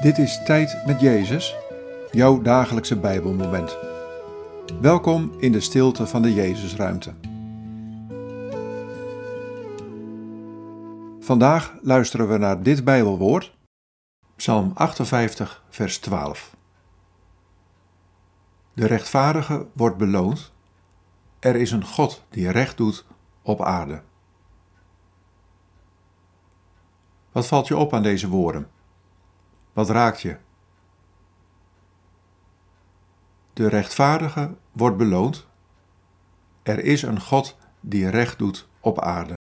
Dit is Tijd met Jezus, jouw dagelijkse Bijbelmoment. Welkom in de stilte van de Jezusruimte. Vandaag luisteren we naar dit Bijbelwoord, Psalm 58, vers 12. De rechtvaardige wordt beloond. Er is een God die recht doet op aarde. Wat valt je op aan deze woorden? Wat raakt je? De rechtvaardige wordt beloond. Er is een God die recht doet op aarde.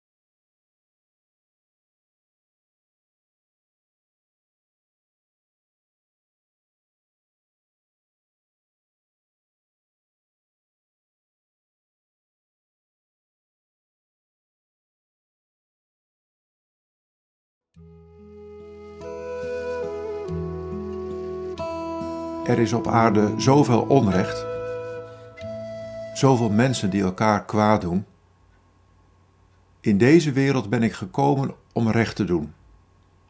Er is op aarde zoveel onrecht, zoveel mensen die elkaar kwaad doen. In deze wereld ben ik gekomen om recht te doen,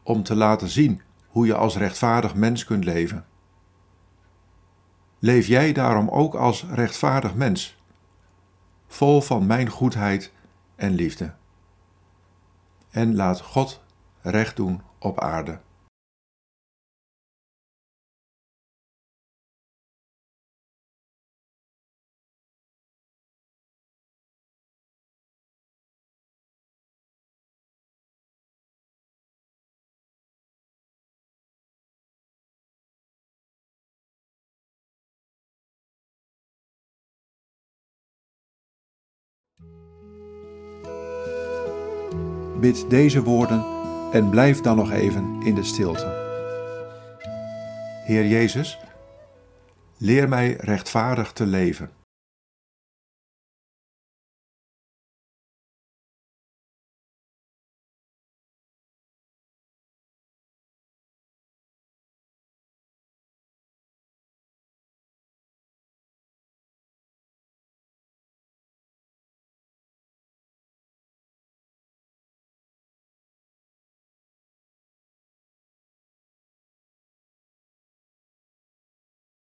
om te laten zien hoe je als rechtvaardig mens kunt leven. Leef jij daarom ook als rechtvaardig mens, vol van mijn goedheid en liefde. En laat God recht doen op aarde. Bid deze woorden en blijf dan nog even in de stilte. Heer Jezus, leer mij rechtvaardig te leven.